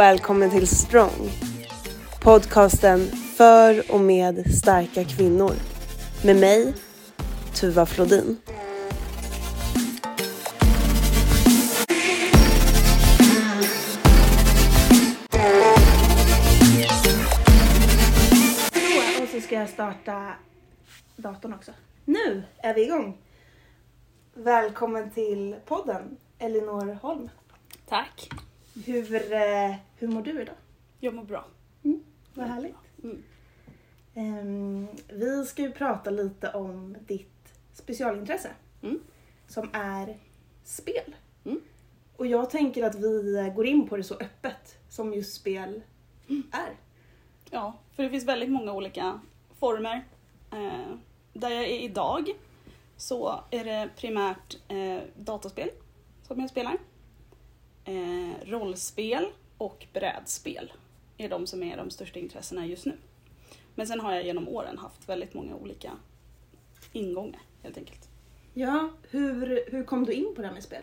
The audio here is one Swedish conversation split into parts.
välkommen till Strong. Podcasten för och med starka kvinnor. Med mig, Tuva Flodin. Och så ska jag starta datorn också. Nu är vi igång. Välkommen till podden, Elinor Holm. Tack. Hur, eh, hur mår du idag? Jag mår bra. Vad härligt. Mm. Ehm, vi ska ju prata lite om ditt specialintresse Mm. som är spel. Mm. Och jag tänker att vi går in på det så öppet som just spel är. Ja, för det finns väldigt många olika former. Eh, där jag är idag så är det primärt eh, dataspel som jag spelar. Eh, rollspel och brädspel är de som är de största intressena just nu. Men sen har jag genom åren haft väldigt många olika ingångar helt enkelt. Ja, hur, hur kom du in på det här med spel?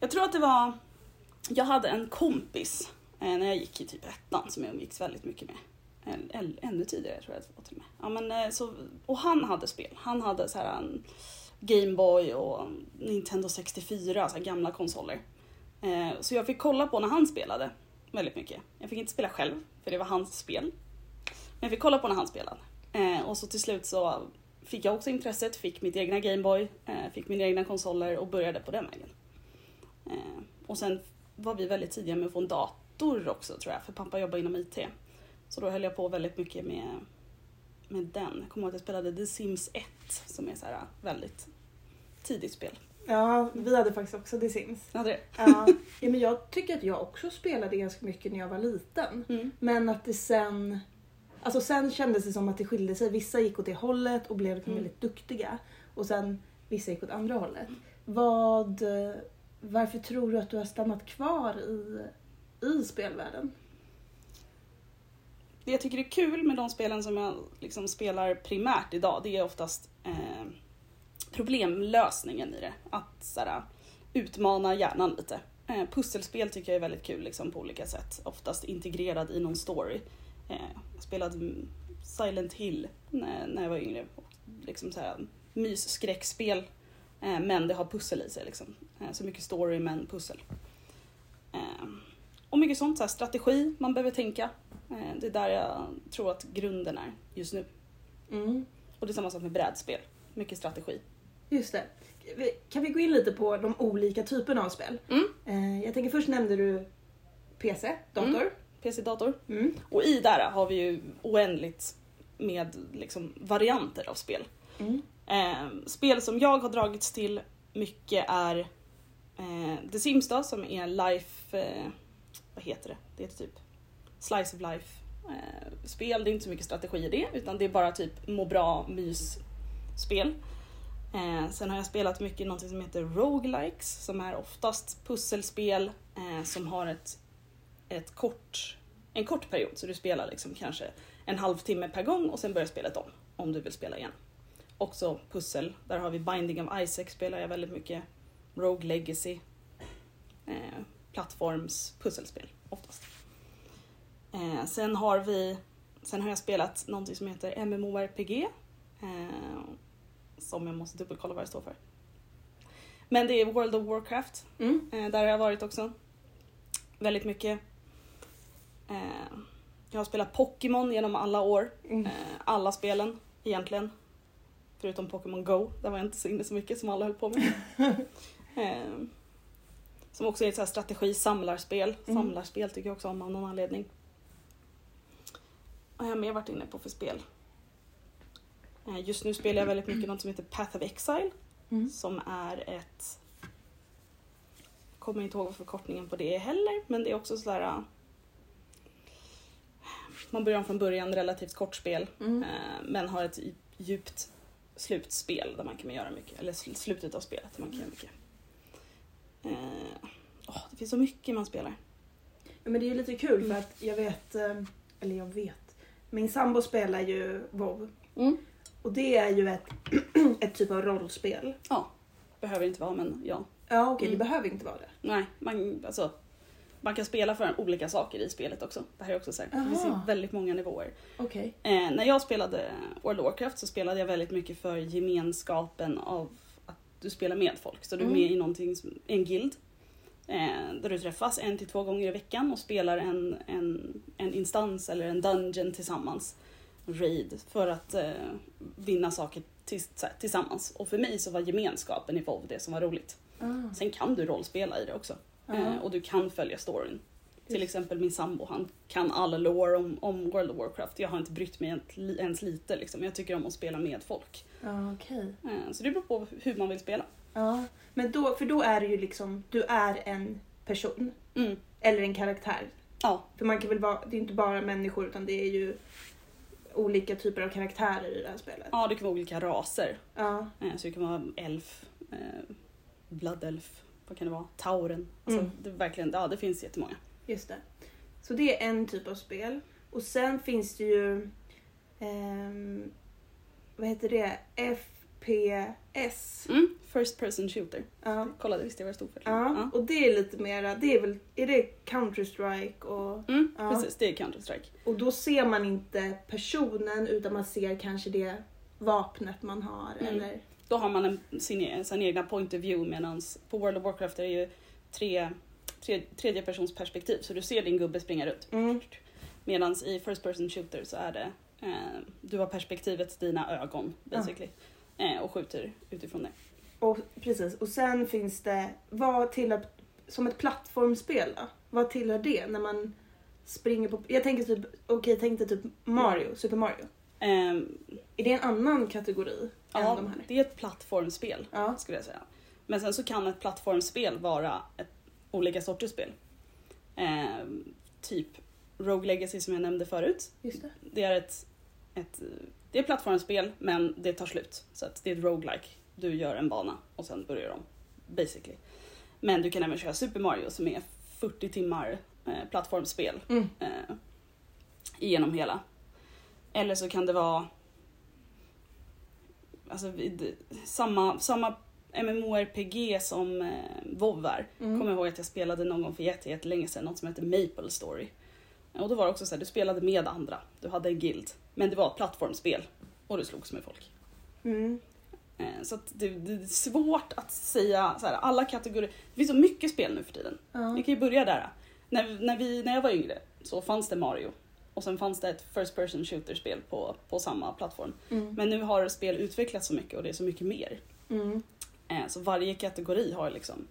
Jag tror att det var... Jag hade en kompis eh, när jag gick i typ ettan som jag umgicks väldigt mycket med. Än- än- Ännu tidigare tror jag att det var till och med. Ja, men, eh, så, och han hade spel. Han hade så här en Gameboy och Nintendo 64, så här gamla konsoler. Eh, så jag fick kolla på när han spelade väldigt mycket. Jag fick inte spela själv, för det var hans spel. Men jag fick kolla på när han spelade. Eh, och så till slut så fick jag också intresset, fick mitt egna Gameboy, eh, fick mina egna konsoler och började på den vägen. Och sen var vi väldigt tidiga med att få en dator också tror jag, för pappa jobbar inom IT. Så då höll jag på väldigt mycket med, med den. Jag kommer ihåg att jag spelade The Sims 1 som är så här väldigt tidigt spel. Ja, vi hade faktiskt också The Sims. Ja, det. Ja, ja, men jag tycker att jag också spelade ganska mycket när jag var liten. Mm. Men att det sen... Alltså sen kändes det som att det skilde sig. Vissa gick åt det hållet och blev liksom Mm. väldigt duktiga. Och sen vissa gick åt andra hållet. Vad... Varför tror du att du har stannat kvar i, i spelvärlden? Det jag tycker är kul med de spelen som jag liksom spelar primärt idag, det är oftast eh, problemlösningen i det. Att så här, utmana hjärnan lite. Eh, pusselspel tycker jag är väldigt kul liksom, på olika sätt. Oftast integrerad i någon story. Eh, jag spelade Silent Hill när, när jag var yngre. Och liksom så här, mysskräckspel. Eh, men det har pussel i sig. Liksom. Eh, så mycket story men pussel. Eh, och mycket sånt, så här, strategi man behöver tänka. Eh, Det är där jag tror att grunden är just nu. Mm. Och det är samma sak med brädspel. Mycket strategi. Just det. Kan vi gå in lite på de olika typerna av spel? Mm. Eh, Jag tänker först nämnde du PC, dator. PC-dator. Mm. Och i där har vi ju oändligt med liksom, varianter av spel. Mm. Eh, spel som jag har dragits till mycket är eh, The Sims då, som är life... Eh, vad heter det? Det heter typ Slice of Life eh, spel. Det är inte så mycket strategi i det, utan det är bara typ må bra spel. Eh, sen har jag spelat mycket något som heter roguelikes som är oftast pusselspel eh, som har ett, ett kort, en kort period. Så du spelar liksom kanske en halvtimme per gång och sen börjar spelet om, om du vill spela igen. Också pussel, där har vi Binding of Isaac spelar jag väldigt mycket. Rogue Legacy. Eh, plattforms pusselspel oftast. Eh, sen har vi, sen har jag spelat någonting som heter MMORPG. Eh, som jag måste dubbelkolla vad det står för. Men det är World of Warcraft. Mm. Eh, där har jag varit också. Väldigt mycket. Eh, jag har spelat Pokémon genom alla år. Mm. Eh, alla spelen egentligen. Förutom Pokémon Go, där var jag inte så inne så mycket som alla höll på med. eh, som också är ett så här strategi-samlarspel. Mm. Samlarspel tycker jag också om av någon anledning. Vad har jag mer varit inne på för spel? Eh, just nu spelar jag väldigt mycket något som heter Path of Exile. Mm. Som är ett... Kommer inte ihåg vad förkortningen på det är heller, men det är också sådär... äh, Man börjar om från början, relativt kort spel. Mm. Eh, men har ett djupt slutspel där man kan göra mycket. Eller sl- slutet av spelet där man kan göra mycket. Eh, åh, det finns så mycket man spelar. Ja, men det är lite kul Mm. för att jag vet, eh, eller jag vet, min sambo spelar ju WoW Mm. Och det är ju ett, ett typ av rollspel. Ja, behöver inte vara men ja. Ja okej, Mm. det behöver inte vara det. Nej, man, alltså. man kan spela för olika saker i spelet också. Det här är också så här, det finns väldigt många nivåer. Okej. Eh, när jag spelade World of Warcraft så spelade jag väldigt mycket för gemenskapen av att du spelar med folk. Så du är Mm. med i någonting, som, en guild. Eh, där du träffas en till två gånger i veckan och spelar en, en, en instans eller en dungeon tillsammans. Raid för att eh, vinna saker tills, här, tillsammans. Och för mig så var gemenskapen i WoW det som var roligt. Ah. Sen kan du rollspela i det också. Ja. Eh, och du kan följa storyn. Till Just. exempel min sambo, han kan all lore om, om World of Warcraft. Jag har inte brytt mig ens, lite liksom. Jag tycker om att spela med folk. Ja, okej. Eh, så det beror på hur man vill spela. Ja, men då, för då är det ju liksom, du är en person. Mm. Eller en karaktär. Ja, För man kan väl vara, det är inte bara människor utan det är ju olika typer av karaktärer i det här spelet. ja, det kan vara olika raser. Ja. Eh, så det kan vara elf, eh, blood elf, vad kan det vara? Tauren. Alltså, Mm. det, verkligen, ja, det finns jättemånga. Just det. Så det är en typ av spel. Och sen finns det ju... ehm, vad heter det? FPS. Mm. First person shooter. Ja. Kollade visst jag vad det stod för. Ja. Och det är lite mera, det är väl, är det Counter-Strike och... Mm, Ja. Precis, det är Counter-Strike. Och då ser man inte personen utan man ser kanske det vapnet man har Mm. eller... Då har man en, sin, sin egna point of view medan på World of Warcraft är det ju tre, tre, tredje persons perspektiv så du ser din gubbe springa runt. Mm. Medan i First person shooter så är det eh, du har perspektivet dina ögon basically. Eh, och skjuter utifrån det. Och, precis. Och sen finns det, vad tillhör, som ett plattformsspel då? Vad tillhör det när man springer på, jag tänker typ, okej tänk dig typ Mario, Super Mario. Eh, Är det en annan kategori än ja, de här? det är ett plattformsspel Ja. skulle jag säga. Men sen så kan ett plattformsspel vara ett, olika sorters spel. Eh, typ Rogue Legacy som jag nämnde förut. Just det. Det är ett, ett det är plattformsspel men det tar slut. Så att det är ett roguelike. Du gör en bana och sen börjar om. Basically. Men du kan även köra Super Mario som är 40 timmar eh, plattformsspel Mm. eh, igenom hela. Eller så kan det vara alltså, vid- samma, samma MMORPG som eh, WoW är. Mm. Kommer ihåg att jag spelade någon gång för jätte- jättelänge sedan något som heter Maple Story. Och då var det också så här, du spelade med andra, du hade en guild. Men det var ett plattformsspel och du slogs med folk. Mm. Eh, Så att det, det är svårt att säga så här, alla kategorier. Det finns så mycket spel nu för tiden. Ja. Vi kan ju börja där. När, när, vi, när jag var yngre så fanns det Mario. Och sen fanns det ett First Person Shooter-spel på, på samma plattform. Mm. Men nu har spel utvecklats så mycket och det är så mycket mer. Mm. Eh, Så varje kategori har liksom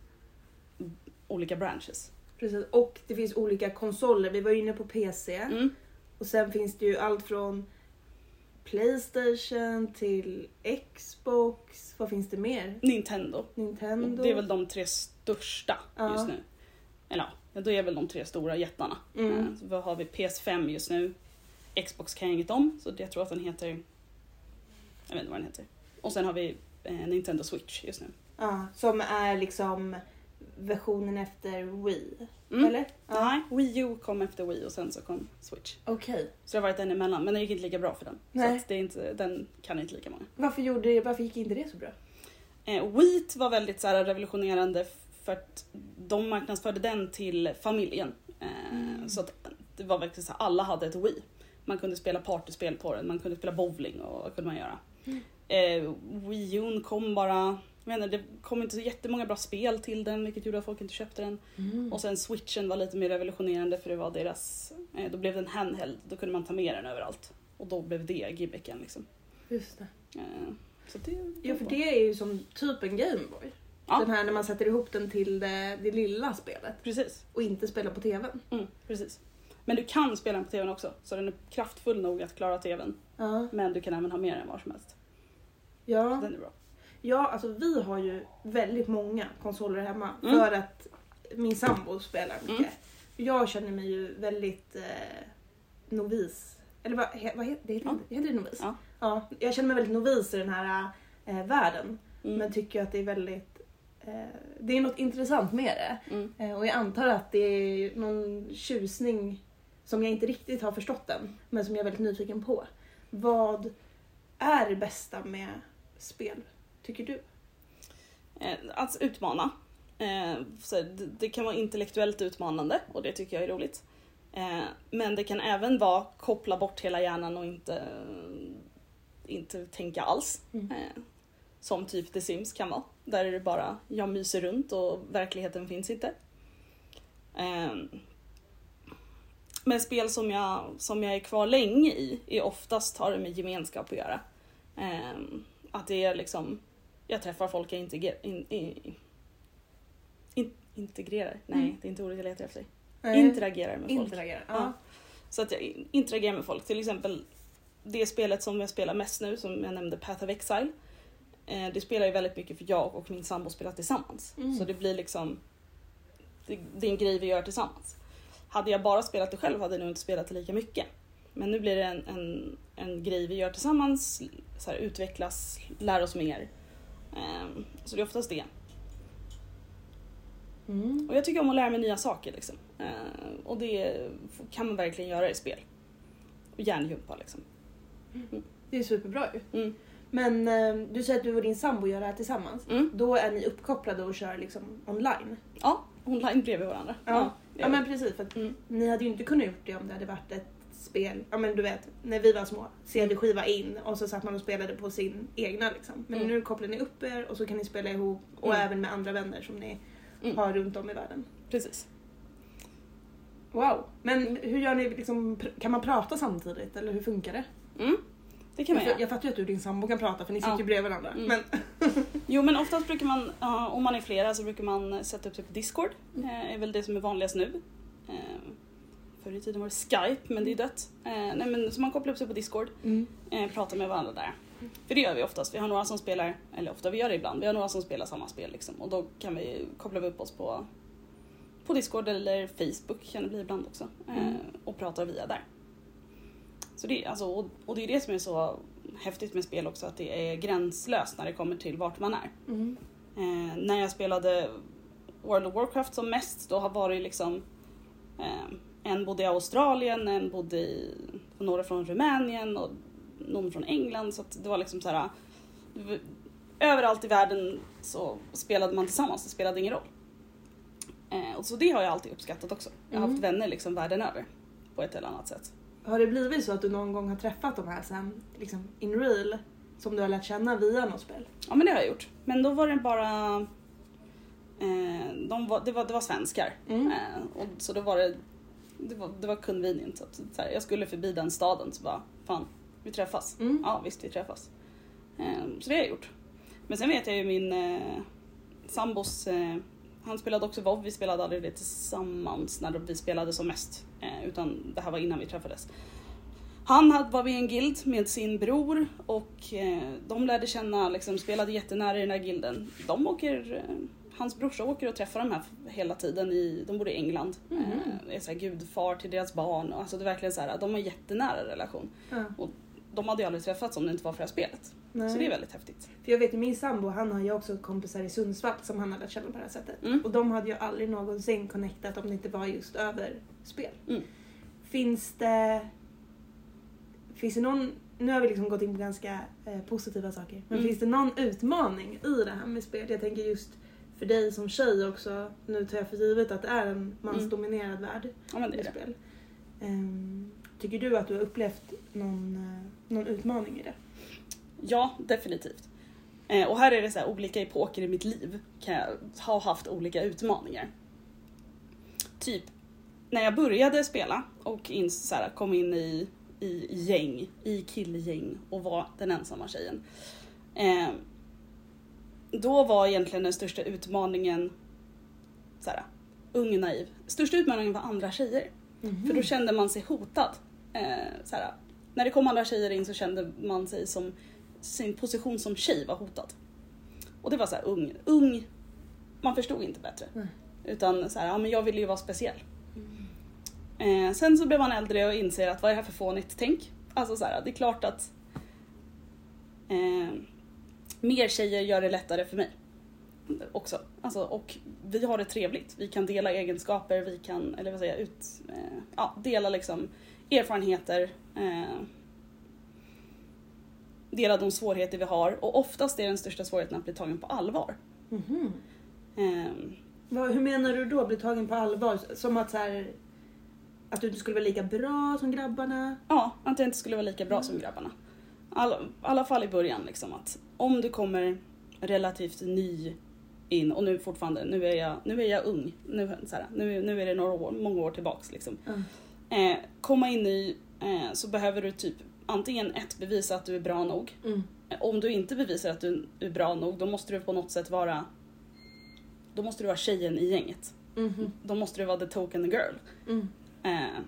olika branches. Precis. Och det finns olika konsoler. Vi var inne på PC. Mm. Och sen finns det ju allt från Playstation till Xbox. Vad finns det mer? Nintendo. Nintendo. Det är väl de tre största Ja. just nu. Eller ja, då är väl de tre stora jättarna. Mm. Eh, Så har vi? PS5 just nu. Xbox kan jag inget om, så jag tror att den heter... Jag vet inte vad den heter. Och sen har vi eh, Nintendo Switch just nu. Ja, som är liksom versionen efter Wii. Mm. Eller? Ja. Nej, Wii U kom efter Wii och sen så kom Switch. Okej. Så det har varit en emellan, men den gick inte lika bra för den. Nej. Så det är inte, den kan inte lika många. Varför, gjorde det, varför gick inte det så bra? Eh, Wheat var väldigt så här, revolutionerande för att de marknadsförde den till familjen. Eh, Mm. Så att det var verkligen så här, alla hade ett Wii. Man kunde spela partyspel på den, man kunde spela bowling och vad kunde man göra. Mm. Eh, Wii U kom bara, jag menar, det kom inte så jättemånga bra spel till den vilket gjorde att folk inte köpte den. Mm. Och sen switchen var lite mer revolutionerande för det var deras, eh, då blev den handheld, då kunde man ta med den överallt. Och då blev det gimmicken liksom. Just det. Eh, så det, Ja, för det är ju som typ en Gameboy. Ja. Den här när man sätter ihop den till det, det lilla spelet Precis. och inte spelar på TVn. Mm, precis. Men du kan spela den på tvn också, så den är kraftfull nog att klara tvn. Ja. Men du kan även ha med den var som helst. Ja. Den är bra. Ja, alltså vi har ju väldigt många konsoler hemma Mm. för att min sambo spelar mycket. Mm. Jag känner mig ju väldigt eh, novis. Eller vad, vad heter det? Heter, Ja. det novis? Ja. ja. Jag känner mig väldigt novis i den här eh, världen. Mm. Men tycker att det är väldigt... Eh, det är något intressant med det. Mm. Eh, och jag antar att det är någon tjusning som jag inte riktigt har förstått än. Men som jag är väldigt nyfiken på. Vad är det bästa med spel? Tycker du? Eh, att utmana. Eh, det, kan vara intellektuellt utmanande och det tycker jag är roligt. Eh, men det kan även vara koppla bort hela hjärnan och inte, inte tänka alls. Mm. Som typ The Sims kan vara. Där är det bara jag myser runt och verkligheten finns inte. Eh, men spel som jag, som jag är kvar länge i är oftast har det med gemenskap att göra. Eh, att det är liksom, jag träffar folk jag integrerar, in, in, in, integrerar, nej Mm. det är inte ordet jag letar efter. Interagerar med folk. Interagera. Ja. Ja. Så att jag interagerar med folk. Till exempel det spelet som jag spelar mest nu, som jag nämnde, Path of Exile. Eh, det spelar ju väldigt mycket för jag och min sambo spelar tillsammans. Mm. Så det blir liksom, det, det är en grej vi gör tillsammans. Hade jag bara spelat det själv hade jag nog inte spelat det lika mycket. Men nu blir det en, en, en grej vi gör tillsammans, så här, utvecklas, lär oss mer. Eh, så det är oftast det. Mm. Och jag tycker om att lära mig nya saker liksom. Eh, och det kan man verkligen göra i spel. Och hjärngympa liksom. Det är superbra ju. Mm. Men eh, du säger att du och din sambo gör det här tillsammans. Mm. Då är ni uppkopplade och kör liksom online. Ja, online bredvid varandra. Ja, Ja är men precis. För att Mm. ni hade ju inte kunnat gjort det om det hade varit ett spel. Ja men du vet, när vi var små. CD-skiva in och så satt man och spelade på sin egna liksom. Men Mm. nu kopplar ni upp er och så kan ni spela ihop och Mm. även med andra vänner som ni Mm. har runt om i världen. Precis. Wow! Men hur gör ni liksom, kan man prata samtidigt eller hur funkar det? Mm. Det kan man jag, göra. jag fattar ju att du och din sambo kan prata för ni sitter Ja. ju bredvid varandra. Mm. Men, Jo men oftast brukar man, om man är flera så brukar man sätta upp typ Discord. Mm. Eh, är väl det som är vanligast nu. Förr i tiden var det Skype men det är dött. Eh, nej men så man kopplar upp sig på Discord. mm. eh, pratar med varandra där. För det gör vi oftast. Vi har några som spelar, eller ofta vi gör det ibland, vi har några som spelar samma spel liksom. Och då kan vi koppla upp oss på, på Discord eller Facebook kan det bli ibland också. Eh, Mm. och pratar via där. Så det, alltså, och, och det är det som är så häftigt med spel också, att det är gränslöst när det kommer till vart man är. Mm. Eh, när jag spelade World of Warcraft som mest, då var det liksom eh, en bodde i Australien, en bodde i, några från Rumänien och någon från England. Så att det var liksom så här. Överallt i världen så spelade man tillsammans, det spelade ingen roll. Eh, och så det har jag alltid uppskattat också. Jag har Mm. haft vänner liksom världen över på ett eller annat sätt. Har det blivit så att du någon gång har träffat de här sen, liksom in real, som du har lärt känna via något spel? Ja men det har jag gjort. Men då var det bara... Eh, de var, det, var, det var svenskar. Mm. Eh, och så då var det... Det var, det var convenient. Så så här, jag skulle förbi den staden så bara, fan, vi träffas. Mm. Ja visst, vi träffas. Eh, så det har jag gjort. Men sen vet jag ju min eh, sambos... Eh, han spelade också WoW, vi spelade aldrig det tillsammans när vi spelade som mest. Eh, utan det här var innan vi träffades. Han hade- var med i en guild med sin bror och eh, de lärde känna, liksom, spelade jättenära i den här gilden. De åker, eh, hans brorsa åker och träffar de här hela tiden, i, de bor i England. Mhm. Eh, är så här, gudfar till deras barn. Och, alltså det är verkligen så här, de har en jättenära relation. Ja. De hade ju aldrig träffats om det inte var för det här spelet. Nej. Så det är väldigt häftigt. För jag vet ju min sambo, han har ju också kompisar i Sundsvall som han har lärt känna på det här sättet. Mm. Och de hade ju aldrig någonsin connectat om det inte var just över spel. Mm. Finns det... Finns det någon... Nu har vi liksom gått in på ganska eh, positiva saker. Men Mm. finns det någon utmaning i det här med spel? Jag tänker just för dig som tjej också. Nu tar jag för givet att det är en mansdominerad värld Ja men det är det. spel. Ehm, tycker du att du har upplevt någon, eh, någon utmaning i det? Ja, definitivt. Eh, och här är det så här, olika epoker i mitt liv kan jag ha haft olika utmaningar. Typ, när jag började spela och in, så här, kom in i, i gäng, i killgäng och var den ensamma tjejen. Eh, då var egentligen den största utmaningen så här, ung och naiv. Största utmaningen var andra tjejer. För då kände man sig hotad. Eh, så här, när det kom andra tjejer in så kände man sig som sin position som tjej var hotad. Och det var så här ung, ung, man förstod inte bättre. Nej. Utan så här, ja men jag ville ju vara speciell. Eh, sen så blev man äldre och inser att vad är det här för fånigt tänk? Alltså så här, det är klart att eh, mer tjejer gör det lättare för mig. Också. Alltså, och vi har det trevligt. Vi kan dela egenskaper, vi kan, eller vad säger jag, ut, eh, ja, dela liksom erfarenheter. Eh, dela de svårigheter vi har och oftast är den största svårigheten att bli tagen på allvar. Mhm. Ehm, Vad, hur menar du då, bli tagen på allvar? Som att så här, att du inte skulle vara lika bra som grabbarna? Ja, att jag inte skulle vara lika bra som grabbarna. All, alla fall i början liksom att om du kommer relativt ny in och nu fortfarande, nu är jag, nu är jag ung, nu, så här, nu, nu är det några år, många år tillbaks liksom. Mm. Eh, komma in ny eh, så behöver du typ antingen ett bevisa att du är bra nog. Mm. Eh, Om du inte bevisar att du är bra nog då måste du på något sätt vara då måste du vara tjejen i gänget. Mhm. Då måste du vara the token girl. Mm. Eh,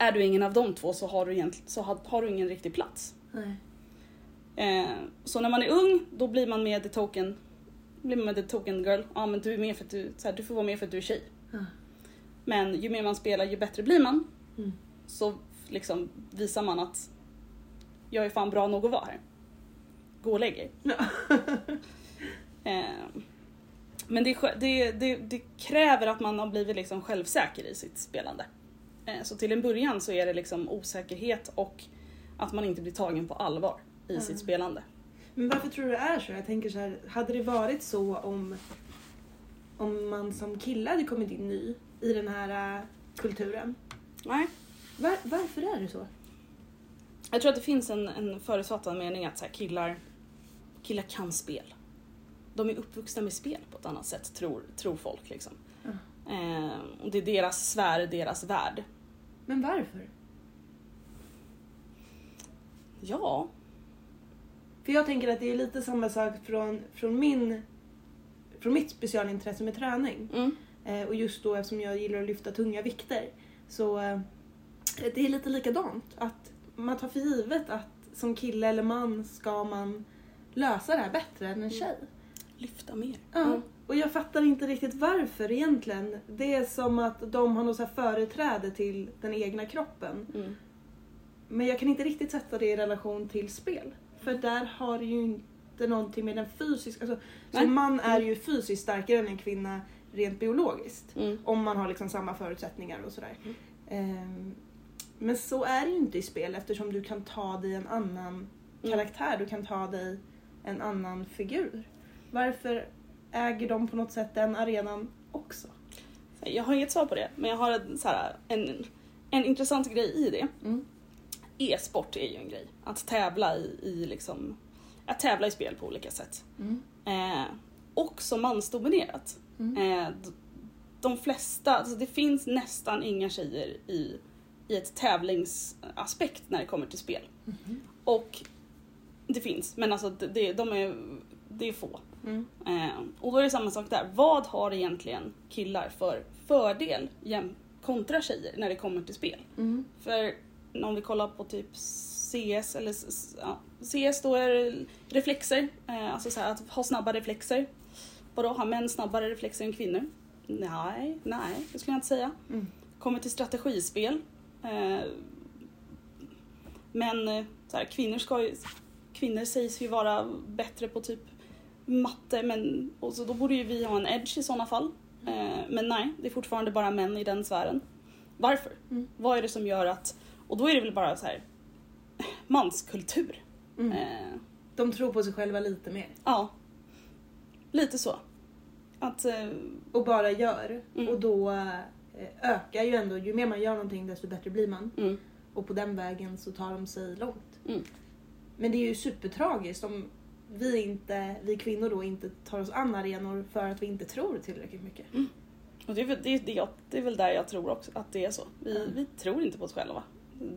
är du ingen av de två så har du, egentligen, så har, har du ingen riktig plats. Nej. Eh, så när man är ung, då blir man med the token, blir man med the token girl. Ja men du är med för att du, så här, du får vara med för att du är tjej. Ja. Men ju mer man spelar ju bättre blir man. Mm. Så liksom visar man att jag är fan bra nog att vara här. Gå och lägg er. Ja. Eh, men det, det, det, det kräver att man har blivit liksom självsäker i sitt spelande. Eh, så till en början så är det liksom osäkerhet och att man inte blir tagen på allvar i Mm. sitt spelande. Men varför tror du det är så? Jag tänker så här, hade det varit så om, om man som kille hade kommit in ny i den här äh, kulturen? Nej. Var, varför är det så? Jag tror att det finns en, en förutfattad mening att så här, killar, killar kan spel. De är uppvuxna med spel på ett annat sätt, tror, tror folk. Liksom. Eh, och det är deras sfär, deras värld. Men varför? Ja, För jag tänker att det är lite samma sak från, från, min, från mitt specialintresse med träning. mm. Eh, och just då eftersom jag gillar att lyfta tunga vikter. Så eh, det är lite likadant. Att man tar för givet att som kille eller man ska man lösa det här bättre än en tjej. lyfta mer. Ja. Mm. Och jag fattar inte riktigt varför egentligen. Det är som att de har något så företräde till den egna kroppen. Mm. Men jag kan inte riktigt sätta det i relation till spel. För där har ju inte någonting med den fysiska... Alltså, Nej. som man är ju fysiskt starkare än en kvinna rent biologiskt. Mm. Om man har liksom samma förutsättningar och sådär. Mm. Ehm, men så är det ju inte i spel eftersom du kan ta dig en annan Mm. karaktär. Du kan ta dig en annan figur. Varför äger de på något sätt den arenan också? Jag har inget svar på det, men jag har en, så här, en, en intressant grej i det. Mm. E-sport är ju en grej. Att tävla i, i liksom, att tävla i spel på olika sätt. Mm. Eh, också mansdominerat. Mm. Eh, de flesta, alltså det finns nästan inga tjejer i, i ett tävlingsaspekt när det kommer till spel. Mhm. Och det finns, men alltså det, de är, det är få. Mm. Eh, och då är det samma sak där. Vad har egentligen killar för fördel kontra tjejer när det kommer till spel? Mm. För om vi kollar på typ CS, eller ja, CS då är det reflexer, eh, alltså så här, att ha snabba reflexer. Vadå, har män snabbare reflexer än kvinnor? Nej, nej, det skulle jag inte säga. Mm. Kommer till strategispel. Eh, men så här, kvinnor, ska ju, kvinnor sägs ju vara bättre på typ matte, men och så då borde ju vi ha en edge i sådana fall. Eh, men nej, det är fortfarande bara män i den sfären. Varför? Mm. Vad är det som gör att... Och då är det väl bara så här manskultur. Mm. Eh, De tror på sig själva lite mer. ja, lite så. Att... Eh, Och bara gör. Mm. Och då eh, ökar ju ändå, ju mer man gör någonting desto bättre blir man. mm, Och på den vägen så tar de sig långt. Mm. Men det är ju supertragiskt om vi, inte, vi kvinnor då inte tar oss an arenor för att vi inte tror tillräckligt mycket. och det är, väl, det, är- det, jag- det är väl där jag tror också att det är så. Vi, Mm. vi tror inte på oss själva.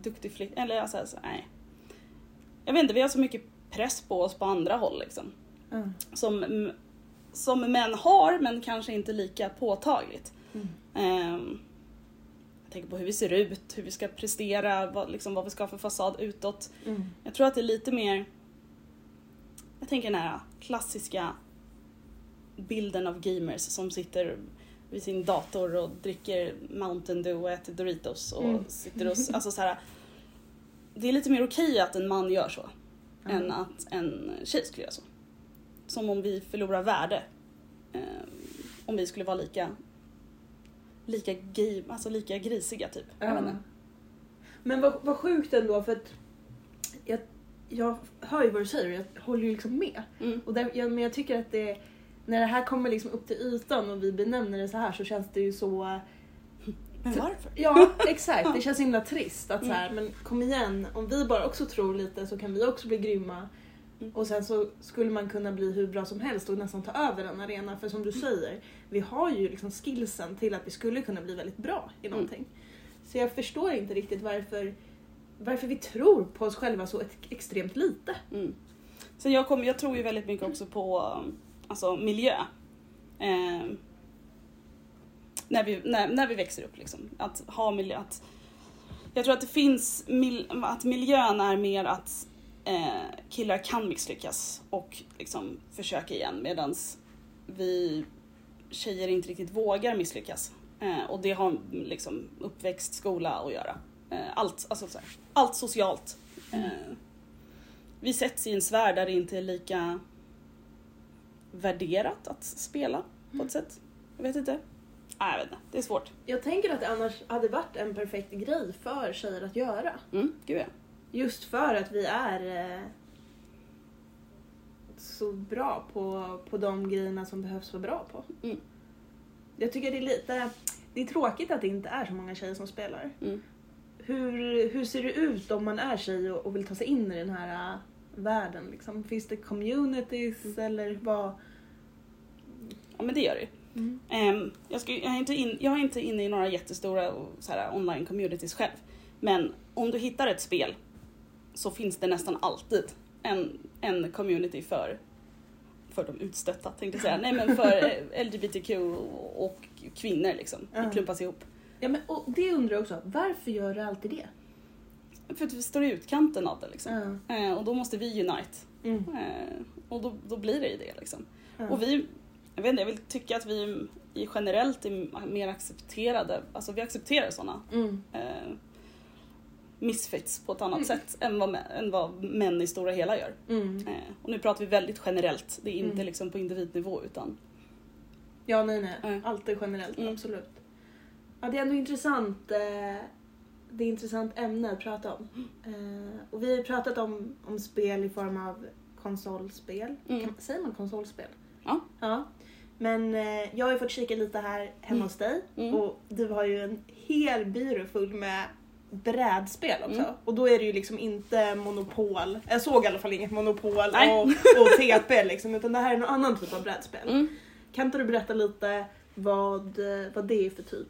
Duktig flicka, eller alltså, alltså, nej. Jag vet inte, vi har så mycket press på oss på andra håll liksom. Mm. Som, som män har, men kanske inte lika påtagligt. Mm. Ehm, jag tänker på hur vi ser ut, hur vi ska prestera, vad, liksom, vad vi ska ha för fasad utåt. Mm. Jag tror att det är lite mer... Jag tänker den här klassiska bilden av gamers som sitter vid sin dator och dricker Mountain Dew och äter Doritos och Mm. sitter och... Alltså så här, det är lite mer okej att en man gör så Mm. än att en tjej skulle göra så. Som om vi förlorar värde. Eh, om vi skulle vara lika lika, game, alltså lika grisiga typ. Inte. Men vad, vad sjukt ändå för att jag, hör ju vad du säger och jag håller ju liksom med. Mm. Och där, jag, men jag tycker att det, när det här kommer liksom upp till ytan och vi benämner det så här så känns det ju så... Men varför? Ja, exakt. Det känns himla trist att så här, Mm. men kom igen, om vi bara också tror lite så kan vi också bli grymma. Mm. Och sen så skulle man kunna bli hur bra som helst och nästan ta över en arena. För som du säger, vi har ju liksom skillsen till att vi skulle kunna bli väldigt bra i Mm. någonting. Så jag förstår inte riktigt varför, varför vi tror på oss själva så extremt lite. Mm. Så jag, kom, jag tror ju väldigt mycket också på alltså, miljö. Eh, när, vi, när, när vi växer upp liksom. Att ha miljö. Att, jag tror att det finns, mil, att miljön är mer att eh, killar kan misslyckas och liksom försöka igen medans vi tjejer inte riktigt vågar misslyckas. Eh, och det har liksom uppväxt, skola att göra. Eh, allt, alltså, så här, allt socialt. Eh, vi sätts i en sfär där det inte är lika värderat att spela på ett sätt. Jag vet inte. Nej, jag vet inte. Det är svårt. Jag tänker att det annars hade varit en perfekt grej för tjejer att göra. Mm, gud ja. Just för att vi är eh, så bra på, på de grejerna som behövs vara bra på. Mm. Jag tycker det är lite... Det är tråkigt att det inte är så många tjejer som spelar. Mm. Hur, hur ser det ut om man är tjej och, och vill ta sig in i den här äh, världen? Liksom? Finns det communities Mm. eller vad? Ja men det gör det. Mm. Ehm, jag, ska, jag, är inte in, jag är inte inne i några jättestora så här, online communities själv. Men om du hittar ett spel så finns det nästan alltid en, en community för, för de utstötta tänkte jag säga. Nej men för LGBTQ och kvinnor liksom. Det klumpas ihop. Ja, men, och det undrar jag också, varför gör du alltid det? För att vi står i utkanten av det liksom. Ja. Eh, och då måste vi unite. Mm. Eh, och då, då blir det ju det liksom. Ja. Och vi, jag vet inte, jag vill tycka att vi generellt är mer accepterade, alltså vi accepterar sådana Mm. eh, misfits på ett annat sätt än vad, än vad män i stora hela gör. Mm. Eh, och nu pratar vi väldigt generellt, det är inte Mm. liksom på individnivå utan Ja, nej, nej. Ja. Alltid generellt, Mm. absolut. Ja, det är ändå intressant. Eh, det är intressant ämne att prata om. Eh, och vi har ju pratat om, om spel i form av konsolspel. Mm. Kan, säger man konsolspel? Ja. ja. Men eh, jag har ju fått kika lite här hemma Mm. hos dig. Mm. Och du har ju en hel byrå full med brädspel också. Mm. Och då är det ju liksom inte monopol. Jag såg i alla fall inget monopol Nej. och, och TP liksom. Utan det här är någon annan typ av brädspel. mm. Kan inte du berätta lite vad, eh, vad det är för typ?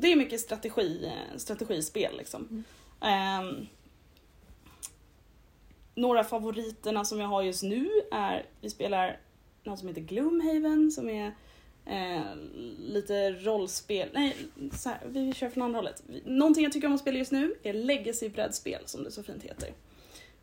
Det är mycket strategi, eh, strategispel liksom. Ehm, några favoriterna som jag har just nu är, vi spelar något som heter Gloomhaven som är eh, lite rollspel, nej så här, vi kör från andra hållet. Någonting jag tycker om att spela just nu är legacy-brädspel som det så fint heter.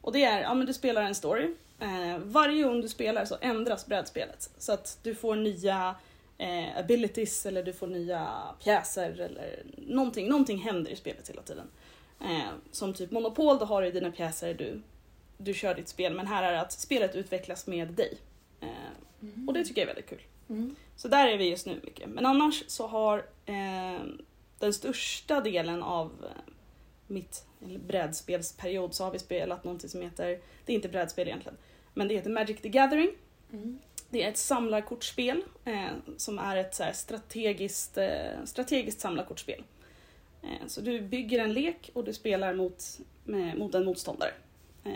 Och det är, ja men du spelar en story. Eh, varje gång du spelar så ändras brädspelet. Så att du får nya eh, abilities eller du får nya pjäser eller någonting, någonting händer i spelet hela tiden. Eh, som typ Monopol, då har du dina pjäser, du, du kör ditt spel, men här är det att spelet utvecklas med dig. Eh, och det tycker jag är väldigt kul. Mm. Så där är vi just nu mycket. Men annars så har eh, den största delen av eh, mitt brädspelsperiod så har vi spelat någonting som heter, det är inte brädspel egentligen, men det heter Magic the Gathering. Mm. Det är ett samlarkortspel eh, som är ett så här, strategiskt, eh, strategiskt samlarkortspel. Eh, så du bygger en lek och du spelar mot, med, mot en motståndare. Eh,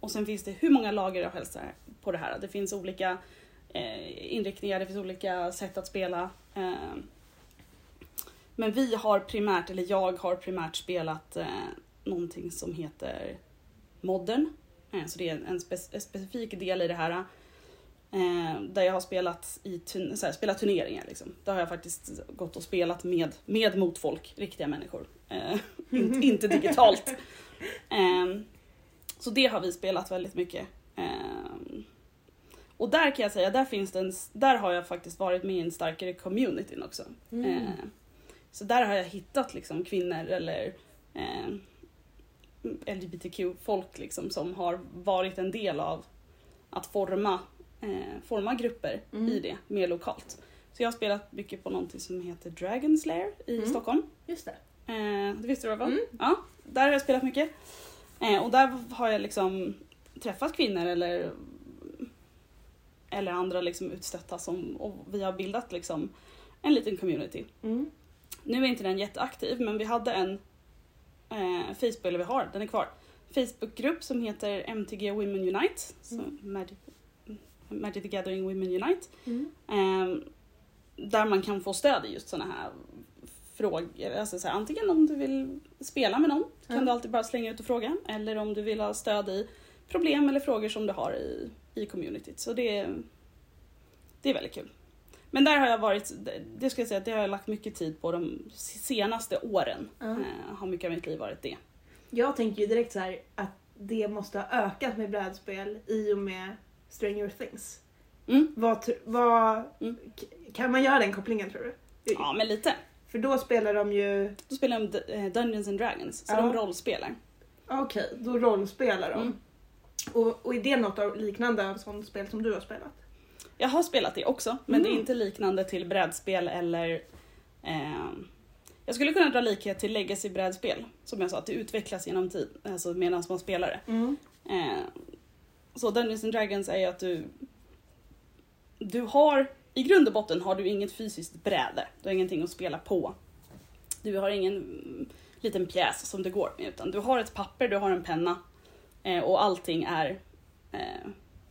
och sen finns det hur många lager som helst på det här. Det finns olika eh, inriktningar, det finns olika sätt att spela. Eh, men vi har primärt, eller jag har primärt spelat eh, någonting som heter Modern. Eh, så det är en, spe, en specifik del i det här. Eh, där jag har spelat, i turn, här, spelat turneringar. Liksom. Där har jag faktiskt gått och spelat med, med mot folk, riktiga människor. Eh, inte, inte digitalt. Eh, så det har vi spelat väldigt mycket. Eh, och där kan jag säga, där, finns det en, där har jag faktiskt varit med i en starkare communityn också. Mm. Eh, så där har jag hittat liksom kvinnor eller LGBTQ-folk liksom som har varit en del av att forma, eh, forma grupper Mm. i det mer lokalt. Så jag har spelat mycket på någonting som heter Dragon Slayer i Mm. Stockholm. Just det. Eh, det visste du var? Mm. Ja, där har jag spelat mycket. Eh, och där har jag liksom träffat kvinnor eller eller andra liksom utstötta som, och vi har bildat liksom en liten community. Mm. Nu är inte den jätteaktiv men vi hade en eh, Facebook, eller vi har, den är kvar, Facebookgrupp som heter MTG Women Unite, så Mm. Magic, Magic the Gathering Women Unite. Mm. Eh, där man kan få stöd i just sådana här frågor. Alltså så här, antingen om du vill spela med någon kan Ja. du alltid bara slänga ut och fråga. Eller om du vill ha stöd i problem eller frågor som du har i, i communityt. Så det, det är väldigt kul. Men där har jag varit, det ska jag säga, att det har jag lagt mycket tid på de senaste åren. Ja. Eh, har mycket av mitt liv varit det. Jag tänker ju direkt så här att det måste ha ökat med brädspel i och med Stranger Things. Mm. Vad, vad, Mm. Kan man göra den kopplingen tror du? Ja, men lite. För då spelar de ju... Då spelar de eh, Dungeons and Dragons, så Ja. de rollspelar. Okej, då rollspelar de. Mm. Och, och är det något av liknande av sånt spel som du har spelat? Jag har spelat det också, men det är Mm. inte liknande till brädspel eller... Eh, jag skulle kunna dra likhet till legacy-brädspel. Som jag sa, att det utvecklas genom tid, alltså medan man spelar det. Mm. Eh, så Dungeons and Dragons är ju att du... Du har... I grund och botten har du inget fysiskt bräde. Du har ingenting att spela på. Du har ingen liten pjäs som det går med, utan du har ett papper, du har en penna eh, och allting är... Eh,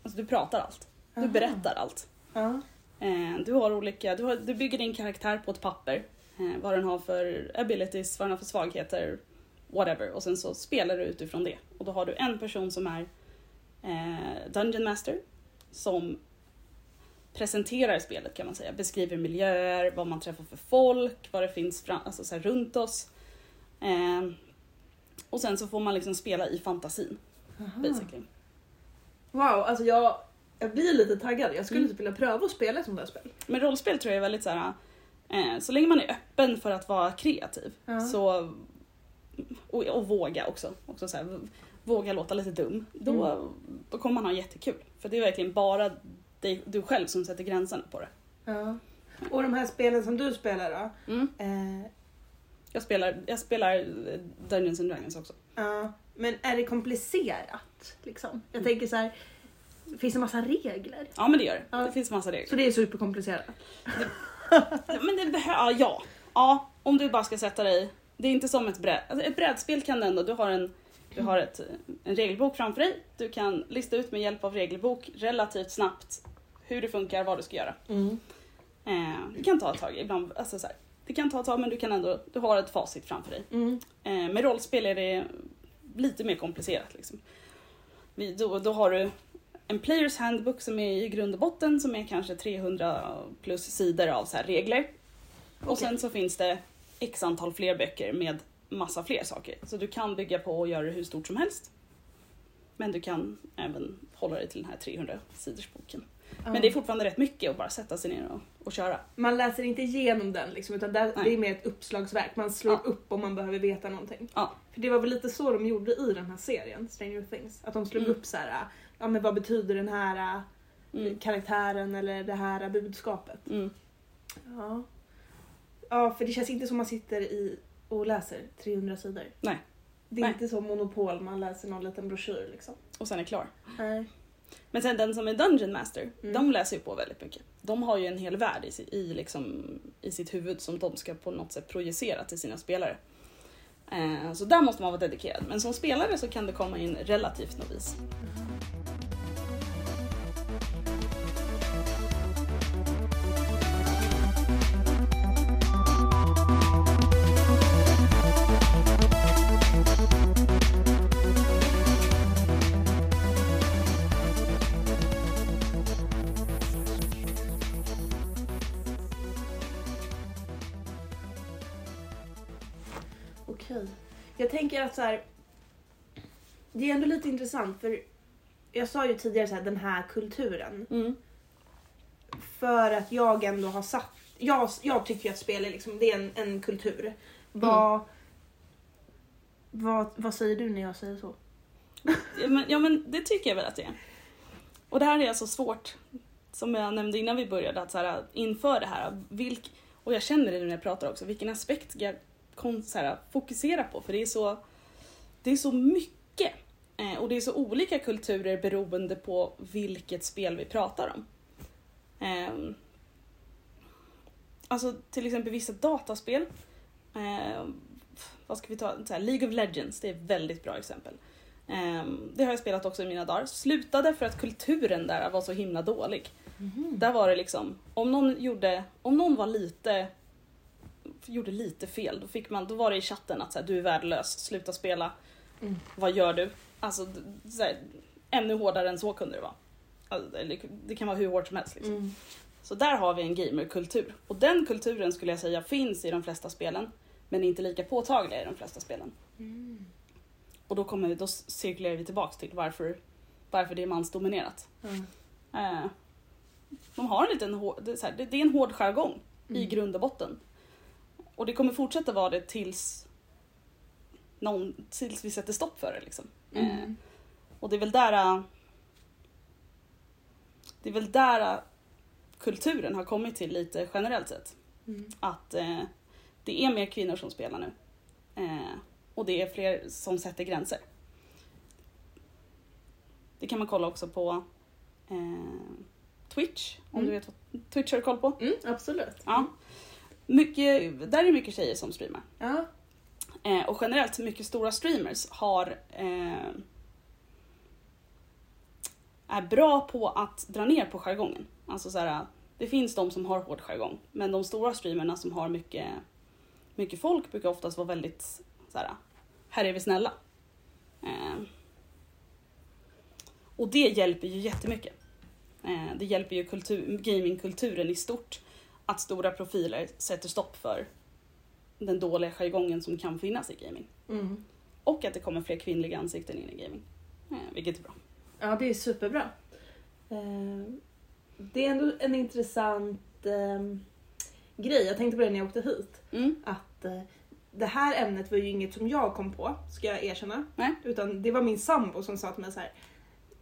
alltså du pratar allt. Du Aha. berättar allt. Ja. Eh, du har olika, du, har, du bygger din karaktär på ett papper. Eh, vad den har för abilities, vad den har för svagheter, whatever. Och sen så spelar du utifrån det. Och då har du en person som är Dungeon Master. Som presenterar spelet kan man säga. Beskriver miljöer, vad man träffar för folk, vad det finns fram, alltså så runt oss. Eh, och sen så får man liksom spela i fantasin, Aha. basically. Wow, alltså jag, jag blir lite taggad. Jag skulle Mm. typ vilja pröva att spela ett sånt där spel. Men rollspel tror jag är väldigt så här. Eh, så länge man är öppen för att vara kreativ Ja. så och, och våga också. också så här, våga låta lite dum. Då, Mm. då kommer man ha jättekul. För det är verkligen bara dig, du själv som sätter gränsen på det. Ja. Och de här spelen som du spelar då? Mm. Eh, Jag, spelar, jag spelar eh, Dungeons and Dragons också. ja. men är det komplicerat? Liksom? Jag Mm. tänker så här, finns det massa regler? Ja men det gör det. Ja. Det finns massa regler. Så det är superkomplicerat? Ja, Men det behöver, ja. Ja, om du bara ska sätta dig. Det är inte som ett bräd, alltså ett brädspel kan du ändå, du har en du har ett, en regelbok framför dig. Du kan lista ut med hjälp av regelbok relativt snabbt hur det funkar, vad du ska göra. Mm. Eh, det kan ta ett tag ibland, alltså så här, det kan ta ett tag men du kan ändå, du har ett facit framför dig. Mm. Eh, med rollspel är det lite mer komplicerat. Liksom. Vi, då, då har du en players handbook som är i grund och botten som är kanske 300 plus sidor av så här regler. Och sen så finns det x antal fler böcker med massa fler saker. Så du kan bygga på och göra det hur stort som helst. Men du kan även hålla dig till den här 300 sidors boken. Ja. Men det är fortfarande rätt mycket att bara sätta sig ner och, och köra. Man läser inte igenom den liksom, utan där, det är mer ett uppslagsverk. Man slår Ja. upp om man behöver veta någonting. Ja. För det var väl lite så de gjorde i den här serien, Stranger Things. Att de slog Mm. upp så här, ja men vad betyder den här Mm. karaktären eller det här budskapet. Mm. Ja. ja, för det känns inte som man sitter i och läser 300 sidor. Nej. Det är Nej. inte som Monopol, man läser någon liten broschyr liksom. Och sen är klar. Nej. Men sen den som är Dungeon Master, Mm. de läser ju på väldigt mycket. De har ju en hel värld i, i, liksom, i sitt huvud som de ska på något sätt projicera till sina spelare. Eh, så där måste man vara dedikerad. Men som spelare så kan det komma in relativt novis. Okej. Tänker att så här. Det är ändå lite intressant för jag sa ju tidigare så här, den här kulturen. Mm. För att jag ändå har satt... Jag, jag tycker ju att spel är, liksom, det är en, en kultur. Vad, vad, vad säger du när jag säger så? Ja, men, ja men det tycker jag väl att det är. Och det här är alltså svårt, som jag nämnde innan vi började, att så här, inför det här, vilk, och jag känner det nu när jag pratar också, vilken aspekt ska jag kon, så här, fokusera på? För det är så, det är så mycket. Eh, och det är så olika kulturer beroende på vilket spel vi pratar om. Ehm, alltså till exempel vissa dataspel. Ehm, vad ska vi ta? Så här, League of Legends, det är ett väldigt bra exempel. Ehm, det har jag spelat också i mina dagar. Slutade för att kulturen där var så himla dålig. Där var det liksom, om någon gjorde, om någon var lite gjorde lite fel, då, fick man, då var det i chatten att så här, du är värdelös, sluta spela, Mm. vad gör du? Alltså, här, ännu hårdare än så kunde det vara. Alltså, eller, det kan vara hur hårt som helst. Liksom. Mm. Så där har vi en gamerkultur. Och den kulturen skulle jag säga finns i de flesta spelen, men inte lika påtagliga i de flesta spelen. Mm. Och då, kommer, då cirkulerar vi tillbaks till varför, varför det är mansdominerat. Mm. Eh, de har en liten hår, det, är här, det, det är en hård jargong i Mm. grund och botten. Och det kommer fortsätta vara det tills, någon, tills vi sätter stopp för det. Liksom. Eh, Mm. och det är väl där äh, det är väl där äh, kulturen har kommit till lite generellt sett. Mm. Att eh, det är mer kvinnor som spelar nu. Eh, och det är fler som sätter gränser. Det kan man kolla också på eh, Twitch, om Mm. du vet vad Twitch har du koll på? Mm, absolut. Ja. Mycket, där är mycket tjejer som streamar. Ja. Eh, och generellt mycket stora streamers har eh, är bra på att dra ner på jargongen. Alltså så här, det finns de som har hård jargong, men de stora streamerna som har mycket, mycket folk brukar oftast vara väldigt så här, här är vi snälla. Eh, och det hjälper ju jättemycket. Eh, det hjälper ju kultur, gamingkulturen i stort att stora profiler sätter stopp för den dåliga jargongen som kan finnas i gaming. Mm. Och att det kommer fler kvinnliga ansikten in i gaming. Eh, vilket är bra. Ja, det är superbra. Eh, Det är ändå en intressant eh, grej. Jag tänkte på det när jag åkte hit. Mm. Att eh, det här ämnet var ju inget som jag kom på, ska jag erkänna. Nej. Utan det var min sambo som sa till mig så här.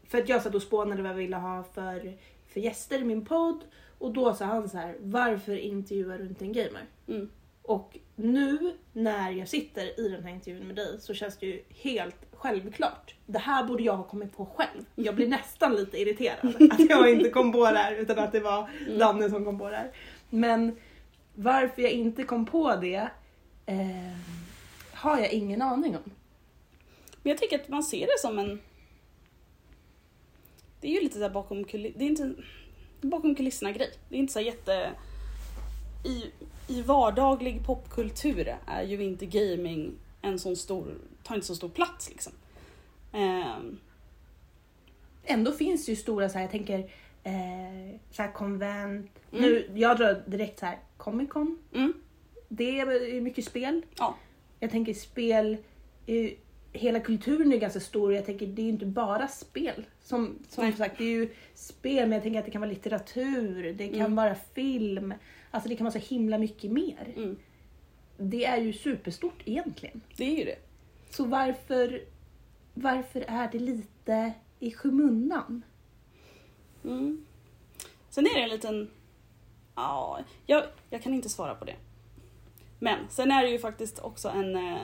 För att jag satt och spånade vad jag ville ha för, för gäster i min podd. Och då sa han så här, varför intervjuar du inte en gamer? Mm. Och nu när jag sitter i den här intervjun med dig så känns det ju helt självklart. Det här borde jag ha kommit på själv. Jag blir nästan lite irriterad att jag inte kom på det här utan att det var Danne som kom på det här. Men varför jag inte kom på det eh, har jag ingen aning om. Men jag tycker att man ser det som en... Det är ju lite där bakom, kuliss... det är inte bakom kulisserna grej. Det är inte så jätte... I, I vardaglig popkultur är ju inte gaming en sån stor, tar inte så stor plats liksom. Ehm, Ändå finns det ju stora så här, jag tänker eh, så här konvent. Mm. Nu, jag drar direkt så här Comic Con. mm, Det är mycket spel. ja, Jag tänker spel, eh, hela kulturen är ganska stor och jag tänker det är ju inte bara spel. Som, som Nej. sagt, det är ju spel men jag tänker att det kan vara litteratur, det kan Mm. vara film. Alltså det kan vara så himla mycket mer. mm, Det är ju superstort egentligen. det är ju det. Så varför, varför är det lite i skymundan? Mm. Sen är det en liten... Ja, jag, jag kan inte svara på det. Men sen är det ju faktiskt också en, eh,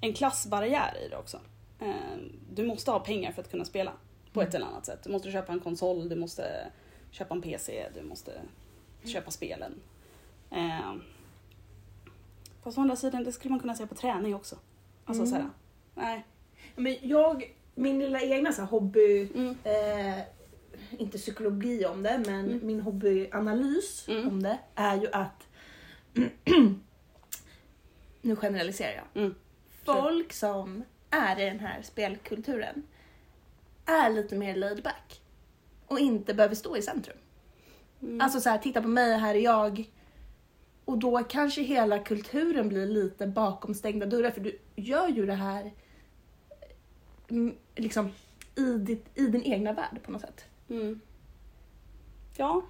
en klassbarriär i det också. Eh, Du måste ha pengar för att kunna spela på ett eller annat sätt. Du måste köpa en konsol, du måste köpa en PC, du måste köpa spelen. Eh, Fast å andra sidan, det skulle man kunna säga på träning också. Alltså Mm. såhär, nej. Men jag, min lilla egna så här hobby, Mm. eh, inte psykologi om det, men Mm. min hobbyanalys Mm. om det är ju att nu generaliserar jag. Mm. Folk som är i den här spelkulturen är lite mer laid back och inte behöver stå i centrum. Mm. Alltså så här, titta på mig, här är jag. Och då kanske hela kulturen blir lite bakom stängda dörrar för du gör ju det här mm, liksom i, ditt, i din egna värld på något sätt. Mm. Ja.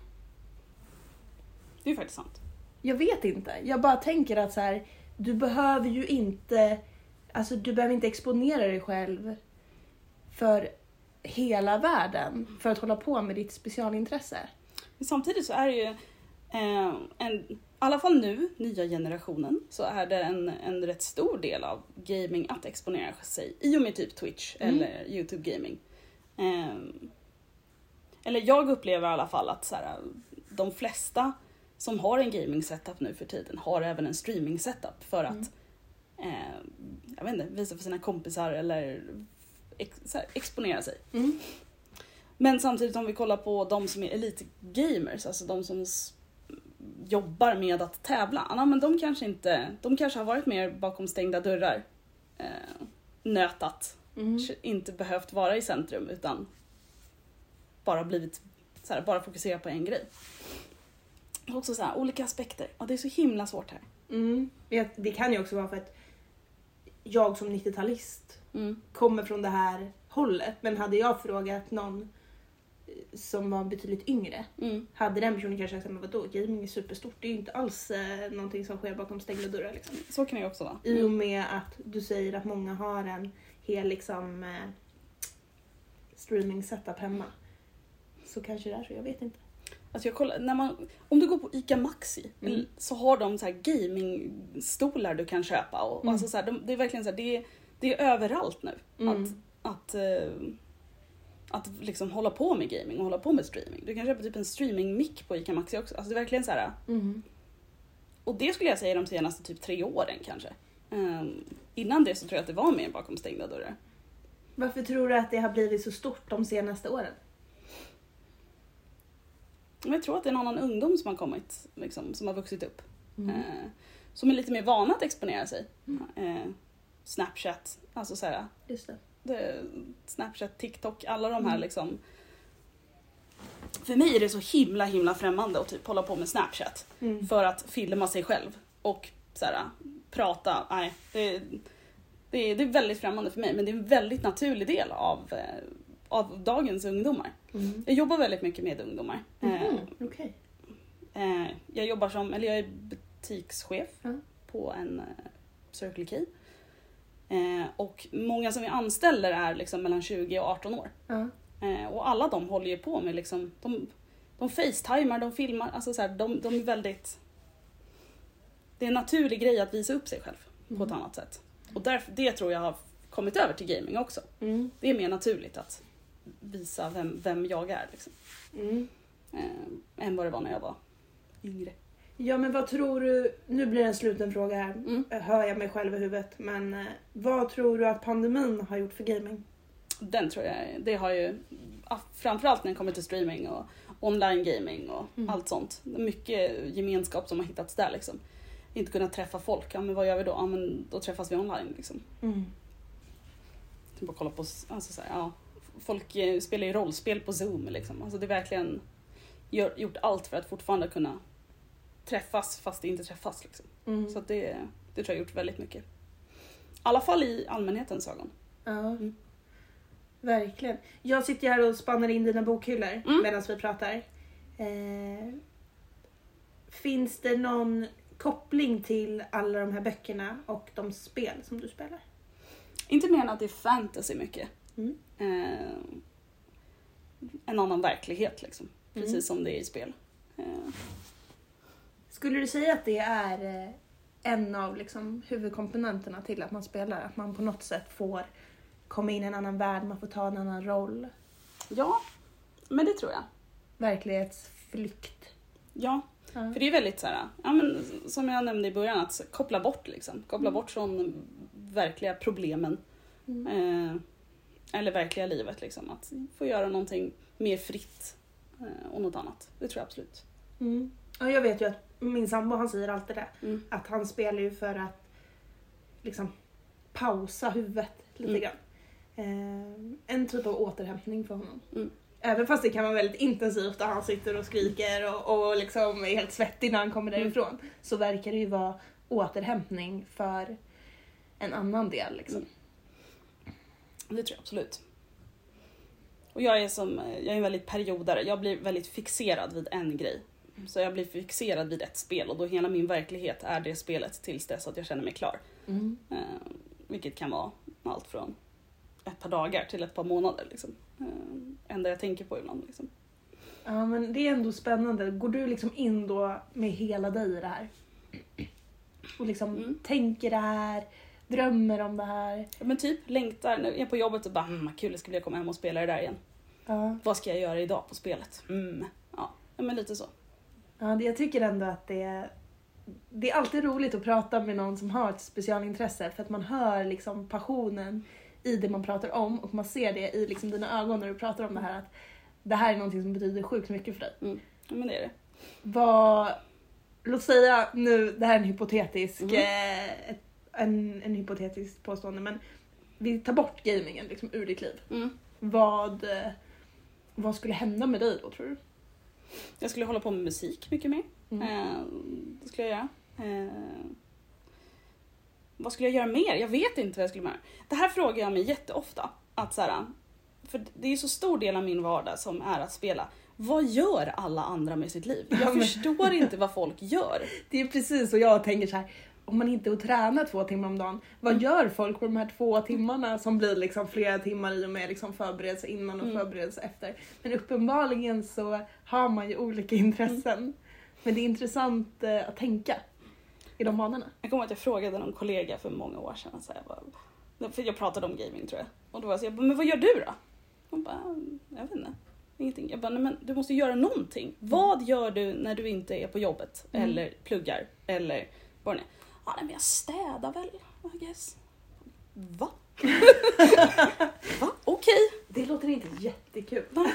Det är faktiskt sant. Jag vet inte. Jag bara tänker att så här, du behöver ju inte, alltså du behöver inte exponera dig själv för hela världen för att hålla på med ditt specialintresse. Samtidigt så är det ju, eh, en, i alla fall nu, nya generationen, så är det en, en rätt stor del av gaming att exponera sig i och med typ Twitch Mm. eller YouTube gaming. Eh, eller jag upplever i alla fall att så här, de flesta som har en gaming setup nu för tiden har även en streaming setup för att eh, jag vet inte, visa för sina kompisar eller ex, här, exponera sig. Mm. Men samtidigt om vi kollar på de som är elitgamers, alltså de som jobbar med att tävla, ja, men de kanske inte, de kanske har varit mer bakom stängda dörrar. Eh, nötat, Mm. inte behövt vara i centrum utan bara blivit, så här, bara fokusera på en grej. Och också så här, olika aspekter, ja, det är så himla svårt här. Mm. Det- kan ju också vara för att jag som 90-talist Mm. kommer från det här hållet. Men hade jag frågat någon som var betydligt yngre Mm. hade den personen kanske sagt men vadå, gaming är superstort. Det är ju inte alls eh, någonting som sker bakom stängda dörrar. Liksom. Så kan det också vara. I och med att du säger att många har en hel liksom, eh, streaming setup hemma. Så kanske det är så, jag vet inte. Alltså jag kollar, när man, om du går på ICA Maxi Mm. så har de så här gamingstolar du kan köpa. Och, Mm. alltså så här, de, det är verkligen så här, det, är, det är överallt nu. Mm. Att, att, eh, att liksom hålla på med gaming och hålla på med streaming. Du kan köpa typ en streaming-mick på ICA Maxi också. Alltså det är verkligen så här, Mm. och det skulle jag säga de senaste typ tre åren kanske. Ehm, innan det så tror jag att det var mer bakom stängda dörrar. Varför tror du att det har blivit så stort de senaste åren? Jag tror att det är en annan ungdom som har kommit, liksom, som har vuxit upp. Mm. Eh, som är lite mer vana att exponera sig. Mm. Eh, Snapchat, alltså så här, Just det. Snapchat, TikTok, alla de här Mm. liksom. För mig är det så himla himla främmande att typ hålla på med Snapchat Mm. för att filma sig själv och så här, prata. Nej, det, det, är, det är väldigt främmande för mig men det är en väldigt naturlig del av, eh, av dagens ungdomar. Mm. Jag jobbar väldigt mycket med ungdomar. Eh, Mhm, Okej. Eh, jag jobbar som, eller jag är butikschef på en eh, Circle K. Eh, och många som vi anställer är liksom mellan 20 och 18 år. Ja. Eh, och alla de håller ju på med liksom, de, de facetimar, de filmar, alltså så här, de, de är väldigt... Det är en naturlig grej att visa upp sig själv på ett Mm. annat sätt. Och därför, det tror jag har kommit över till gaming också. Mm. Det är mer naturligt att visa vem, vem jag är liksom. Mm. Eh, än vad det var när jag var yngre. Ja men vad tror du, nu blir det en sluten fråga här, Mm. hör jag mig själv i huvudet, men eh, vad tror du att pandemin har gjort för gaming? Den tror jag, det har ju, framförallt när det kommer till streaming och online gaming och Mm. allt sånt. Mycket gemenskap som har hittats där liksom. Inte kunna träffa folk, ja men vad gör vi då? Ja men då träffas vi online liksom. Mm. Typ bara kolla på, alltså så här, ja. Folk eh, spelar ju rollspel på zoom liksom. Alltså det är verkligen gör, gjort allt för att fortfarande kunna träffas fast det inte träffas liksom. Mm. Så det, det tror jag har gjort väldigt mycket. I alla fall i allmänhetens ögon. Ja. Mm. Verkligen. Jag sitter här och spannar in dina bokhyllor Mm. medan vi pratar. Eh, finns det någon koppling till alla de här böckerna och de spel som du spelar? Inte mer än att det är fantasy mycket. Mm. Eh, en annan verklighet liksom. Precis Mm. som det är i spel. Eh, Skulle du säga att det är eh, en av liksom, huvudkomponenterna till att man spelar? Att man på något sätt får komma in i en annan värld, man får ta en annan roll? ja, men det tror jag. Verklighetsflykt. Ja, Ja. för det är väldigt så här, ja, men, som jag nämnde i början, att koppla bort liksom. Koppla Mm. bort från verkliga problemen. Mm. Eh, eller verkliga livet liksom. Att få göra någonting mer fritt eh, och något annat. Det tror jag absolut. Mm. Ja, jag vet ju att min sambo han säger alltid det. Mm. Att han spelar ju för att liksom pausa huvudet lite Mm. grann. Eh, en typ av återhämtning för honom. Mm. Även fast det kan vara väldigt intensivt och han sitter och skriker och, och liksom är helt svettig när han kommer Mm. därifrån. Så verkar det ju vara återhämtning för en annan del. Liksom. Mm. Det tror jag absolut. Och jag är som, jag är en väldigt periodare. Jag blir väldigt fixerad vid en grej. Så jag blir fixerad vid ett spel och då hela min verklighet är det spelet tills dess att jag känner mig klar. Mm. Eh, vilket kan vara allt från ett par dagar till ett par månader. Liksom. Eh, enda jag tänker på ibland. Liksom. Ja men det är ändå spännande. Går du liksom in då med hela dig i det här? Och liksom Mm. tänker det här, drömmer om det här. Ja, Men typ längtar, när jag är på jobbet och bara mm, kul det ska bli att komma hem och spela det där igen. Ja. Vad ska jag göra idag på spelet? Mm. Ja, men lite så. Ja, jag tycker ändå att det är, det är alltid roligt att prata med någon som har ett specialintresse för att man hör liksom passionen i det man pratar om och man ser det i liksom dina ögon när du pratar om det här att det här är någonting som betyder sjukt mycket för dig. Ja, men det är det. Vad, låt säga nu, det här är en hypotetisk, Mhm. eh, en, en hypotetisk påstående men vi tar bort gamingen liksom ur ditt liv. Mm. Vad, eh, vad skulle hända med dig då tror du? Jag skulle hålla på med musik mycket mer. Mm. Eh, det skulle jag göra. Eh, vad skulle jag göra mer? Jag vet inte vad jag skulle göra. Det här frågar jag mig jätteofta. Att så här, för det är så stor del av min vardag som är att spela. Vad gör alla andra med sitt liv? Ja, Jag förstår inte vad folk gör. Det är precis så jag tänker så här. Om man inte är och tränar två timmar om dagen, vad Mm. gör folk på de här två timmarna som blir liksom flera timmar i och med liksom förberedelse innan och Mm. förberedelse efter? Men uppenbarligen så har man ju olika intressen. Mm. Men det är intressant eh, att tänka i de banorna. Jag kommer att jag frågade någon kollega för många år sedan. Så bara, för jag pratade om gaming tror jag. Och då var jag så, jag bara, men vad gör du då? Hon bara, jag vet inte. Ingenting. Jag bara, nej men du måste göra någonting. Vad gör du när du inte är på jobbet? Mm. Eller pluggar? Eller vad det är. Ja, nej, men jag städar väl, I guess. Va? Va? Okej. Det låter inte jättekul. Ja,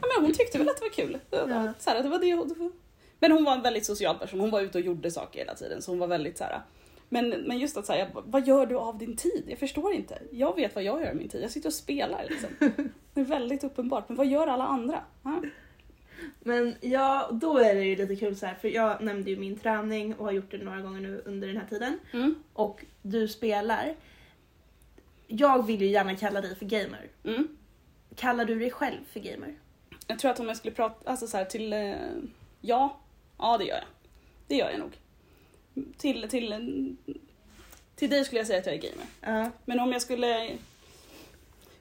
men hon tyckte väl att det var kul. Ja. Så här, det var det hon... Men hon var en väldigt social person. Hon var ute och gjorde saker hela tiden. Så hon var väldigt så här. Men, men just att säga, vad gör du av din tid? Jag förstår inte. Jag vet vad jag gör av min tid. Jag sitter och spelar liksom. Det är väldigt uppenbart. Men vad gör alla andra? Ja. Men ja, då är det ju lite kul så här, för jag nämnde ju min träning och har gjort det några gånger nu under den här tiden. Mm. Och du spelar. Jag vill ju gärna kalla dig för gamer. Mm. Kallar du dig själv för gamer? Jag tror att om jag skulle prata alltså så här, till... Eh, ja, ja det gör jag. Det gör jag nog. Till, till, till dig skulle jag säga att jag är gamer. Ja. Men om jag skulle...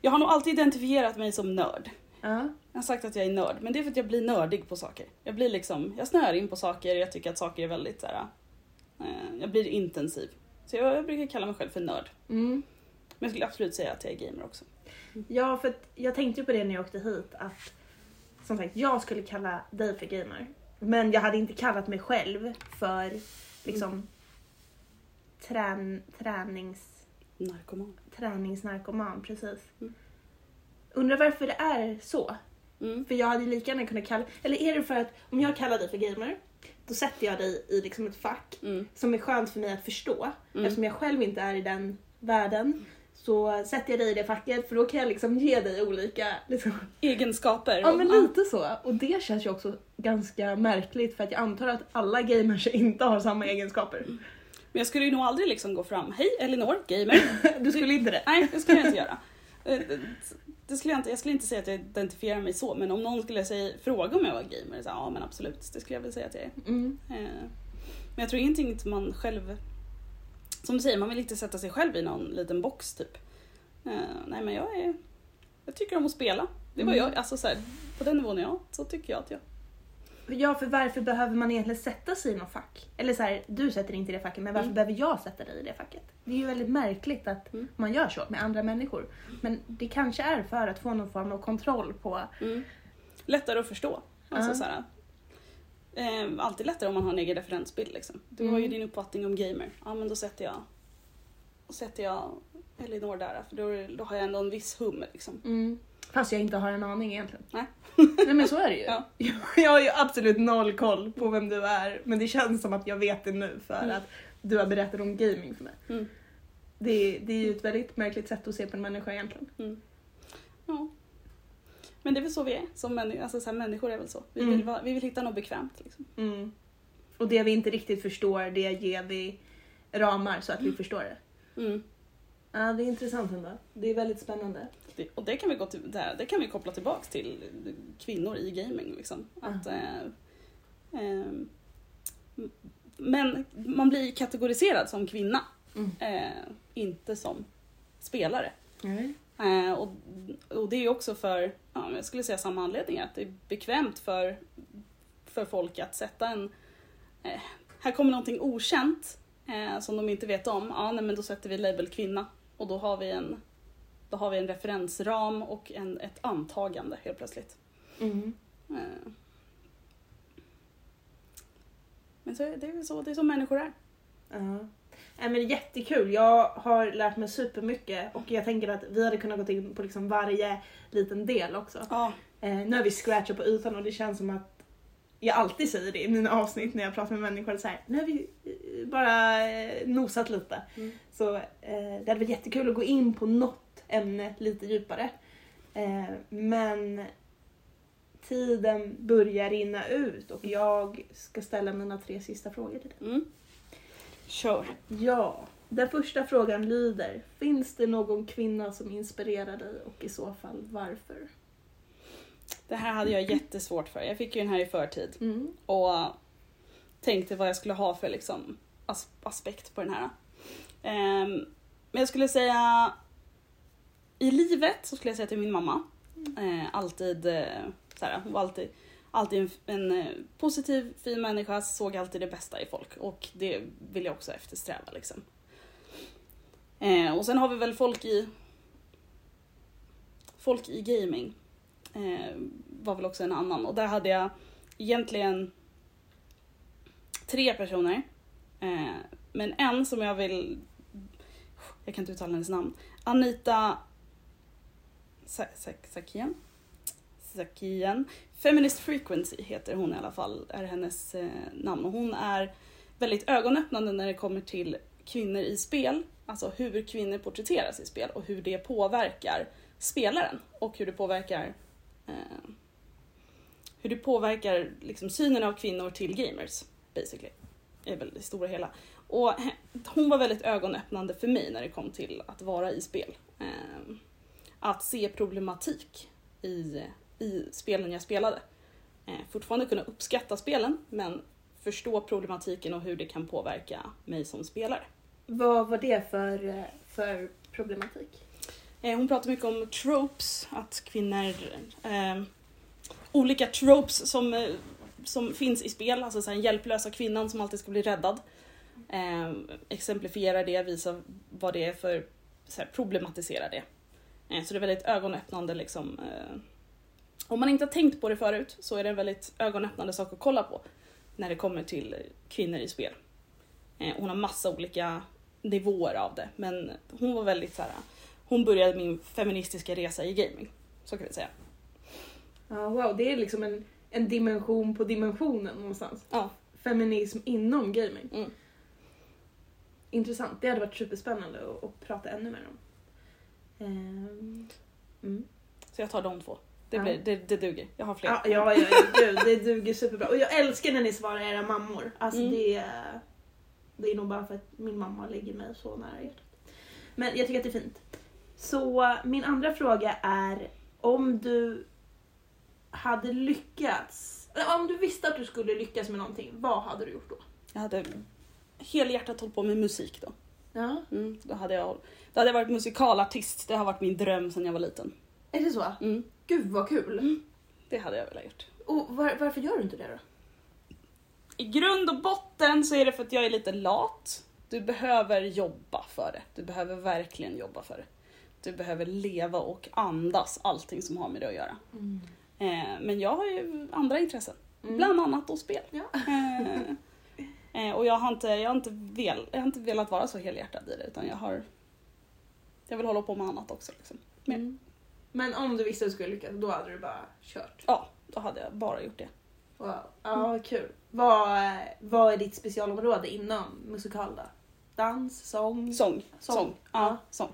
Jag har nog alltid identifierat mig som nörd. Ja. Jag har sagt att jag är nörd, men det är för att jag blir nördig på saker. Jag blir liksom, jag snöar in på saker, jag tycker att saker är väldigt så här, eh, jag blir intensiv. Så jag, jag brukar kalla mig själv för nörd. Mm. Men jag skulle absolut säga att jag är gamer också. Ja, för jag tänkte ju på det när jag åkte hit att som sagt, jag skulle kalla dig för gamer. Men jag hade inte kallat mig själv för liksom trän, tränings, Narkoman. träningsnarkoman. Precis. Mm. Undrar varför det är så? Mm. För jag hade lika gärna kunnat kalla... Eller är det för att om jag kallar dig för gamer, då sätter jag dig i liksom ett fack Mm. som är skönt för mig att förstå. Mm. Eftersom jag själv inte är i den världen så sätter jag dig i det facket för då kan jag liksom ge dig olika... Liksom. Egenskaper. Ja men lite så. Och det känns ju också ganska märkligt för att jag antar att alla gamers inte har samma egenskaper. Men jag skulle ju nog aldrig liksom gå fram, hej Elinor, gamer. Du skulle inte det? Nej, det skulle jag inte göra. Det- skulle jag, inte, jag skulle inte säga att jag identifierar mig så, men om någon skulle säga, fråga om jag var gamer, så, ja men absolut, det skulle jag väl säga att jag är. Mm. Eh, Men jag tror ingenting att man själv... Som du säger, man vill inte sätta sig själv i någon liten box typ. Eh, nej men jag är... Jag tycker om att spela. Det var Mm. jag, alltså så här, på den nivån jag så tycker jag att jag... Ja, för varför behöver man egentligen sätta sig i något fack? Eller så här, du sätter dig inte i det facket, men varför Mm. behöver jag sätta dig i det facket? Det är ju väldigt märkligt att Mm. man gör så med andra människor. Men det kanske är för att få någon form av kontroll på... Lättare att förstå. Alltså, Ja. så här, eh, alltid lättare om man har en egen referensbild. Liksom. Du har ju Mm. din uppfattning om gamer. Ja men då sätter jag, då sätter jag Elinor där, för då, då har jag ändå en viss hum. Liksom. Mm. Fast jag inte har en aning egentligen. Nej. Nej men så är det ju. Ja. Jag har ju absolut noll koll på vem du är. Men det känns som att jag vet det nu för Mm. att du har berättat om gaming för mig. Mm. Det, det är ju ett väldigt märkligt sätt att se på en människa egentligen. Mm. Ja. Men det är väl så vi är som människor. Alltså, så här, människor är väl så. Vi, Mm. vill, vara- vi vill hitta något bekvämt. Liksom. Mm. Och det vi inte riktigt förstår, det ger vi ramar så att vi förstår det. Mm. Ja, det är intressant ändå. Det är väldigt spännande. Det, och det kan, vi gå till, det, det kan vi koppla tillbaks till kvinnor i gaming. Liksom. Att, eh, eh, men man blir kategoriserad som kvinna, Mm. eh, inte som spelare. Eh, och, och det är också för, ja, jag skulle säga samma anledning, att det är bekvämt för, för folk att sätta en... Eh, här kommer någonting okänt eh, som de inte vet om, ja nej, men då sätter vi label kvinna och då har vi en, Då har vi en referensram och en, ett antagande helt plötsligt. Mm. Eh. Men så, det är så, det är så människor är. Ja. Nej, men jättekul. Jag har lärt mig supermycket och jag tänker att vi hade kunnat gå in på liksom varje liten del också. Ja. Eh, nu har vi scratchat på ytan och det känns som att jag alltid säger det i mina avsnitt när jag pratar med människor. Så här, nu har vi eh, bara eh, nosat lite. Mm. Så eh, det hade varit jättekul att gå in på något ämne lite djupare. Eh, men tiden börjar rinna ut och jag ska ställa mina tre sista frågor till dig. Mm. Kör. Ja, den första frågan lyder. Finns det någon kvinna som inspirerar dig och i så fall varför? Det här hade jag jättesvårt för. Jag fick ju den här i förtid. Mm. och tänkte vad jag skulle ha för liksom, as- aspekt på den här. Ehm, men jag skulle säga i livet så skulle jag säga till min mamma. Eh, alltid, eh, såhär, hon var alltid, alltid en, en eh, positiv, fin människa, såg alltid det bästa i folk och det vill jag också eftersträva. Liksom. Eh, och sen har vi väl folk i folk i gaming. Eh, var väl också en annan och där hade jag egentligen tre personer. Eh, men en som jag vill... Jag kan inte uttala hennes namn. Anita Sakien. Sakien. Feminist Frequency heter hon i alla fall, är hennes eh, namn. Och hon är väldigt ögonöppnande när det kommer till kvinnor i spel. Alltså hur kvinnor porträtteras i spel och hur det påverkar spelaren. Och hur det påverkar eh, hur det påverkar liksom, synen av kvinnor till gamers, basically. Är väl det stora hela. Och hon var väldigt ögonöppnande för mig när det kom till att vara i spel. Ehm, att se problematik i, i spelen jag spelade. Eh, fortfarande kunna uppskatta spelen, men förstå problematiken och hur det kan påverka mig som spelare. Vad var det för, eh, för problematik? Eh, Hon pratar mycket om tropes, att kvinnor... Eh, olika tropes som, eh, som finns i spel, alltså så här, den hjälplösa kvinnan som alltid ska bli räddad. Eh, exemplifierar det, visar vad det är för... Så här, problematisera det. Eh, så det är väldigt ögonöppnande liksom. Eh, om man inte har tänkt på det förut så är det en väldigt ögonöppnande sak att kolla på när det kommer till kvinnor i spel. Eh, hon har massa olika nivåer av det, men hon var väldigt så här hon började min feministiska resa i gaming. Så kan vi säga. Ja, wow, det är liksom en, en dimension på dimensionen någonstans. Ja. Feminism inom gaming. Mm. Intressant, det hade varit superspännande att, att prata ännu mer om. Ehm, mm. Så jag tar de två. Det, Ja. blir, det, det duger. Jag har fler. Ja, ja, ja, ja, gud, det duger superbra. Och jag älskar när ni svarar era mammor. Alltså Mm. det, det är nog bara för att min mamma ligger mig så nära hjärtat. Men jag tycker att det är fint. Så min andra fråga är om du hade lyckats, om du visste att du skulle lyckas med någonting, vad hade du gjort då? Jag hade helhjärtat hållit på med musik då. Ja. Mm, då, hade jag, då hade jag varit musikalartist. Det har varit min dröm sedan jag var liten. Är det så? Mm, Gud vad kul! det hade jag velat gjort. Och var, varför gör du inte det då? I grund och botten så är det för att jag är lite lat. Du behöver jobba för det. Du behöver verkligen jobba för det. Du behöver leva och andas allting som har med det att göra. Eh, men jag har ju andra intressen. Mm. Bland annat då spel. Ja. Eh, eh, och jag har, inte, jag, har inte vel, jag har inte velat vara så helhjärtad i det utan jag har... Jag vill hålla på med annat också. Liksom. Men, Mm. Men om du visste att du skulle lyckas, då hade du bara kört? ja, då hade jag bara gjort det. Wow. Ja, kul. Vad, vad är ditt specialområde inom musikal då? Dans, sång? Sång. Sång. Sång. Ja, sång.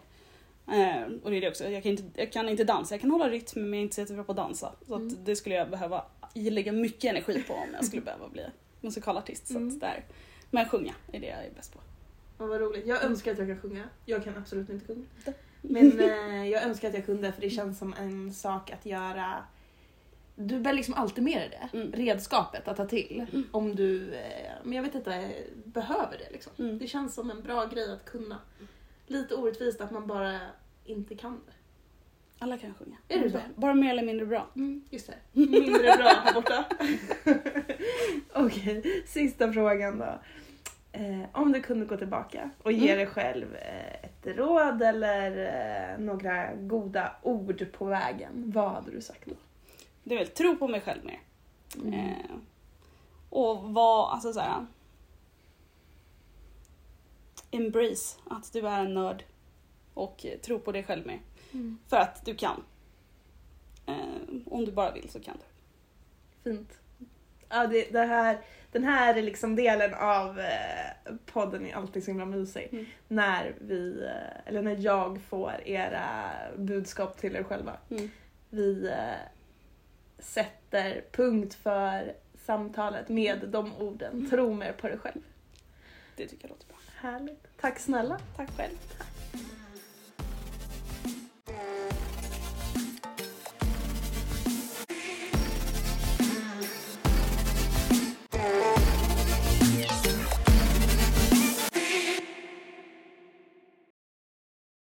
Eh, och det är det också, jag kan, inte, jag kan inte dansa. Jag kan hålla rytm men jag är inte så jättebra på att dansa. Så Mm. att det skulle jag behöva lägga mycket energi på om jag skulle behöva bli musikalartist. Så Mm. att där. Men sjunga är det jag är bäst på. Ja, vad roligt. Jag önskar att jag kan sjunga. Jag kan absolut inte sjunga. Men eh, jag önskar att jag kunde för det känns som en sak att göra. Du bär liksom alltid med dig det. Mm. Redskapet att ta till. Mm. Om du, eh, men jag vet inte, behöver det liksom. Mm. Det känns som en bra grej att kunna. Lite orättvist att man bara inte kan det. Alla kan sjunga. Är det så? Bara mer eller mindre bra. Mm, just det. Mindre bra här borta. Okej, sista frågan då. Eh, om du kunde gå tillbaka och ge Mm. dig själv eh, ett råd eller eh, några goda ord på vägen, vad hade du sagt då? Det är väl tro på mig själv mer. Mm. Eh, och vad, alltså såhär. Embrace att du är en nörd. Och tro på dig själv mer. Mm. För att du kan. Eh, om du bara vill så kan du. Fint. Ja, det, det här, den här är liksom delen av eh, podden är alltid så himla mysig. Mm. När vi, eh, eller när jag får era budskap till er själva. Mm. Vi sätter punkt för samtalet med de orden. Tro mer på dig själv. Det tycker jag låter bra. Härligt. Tack snälla. Tack själv.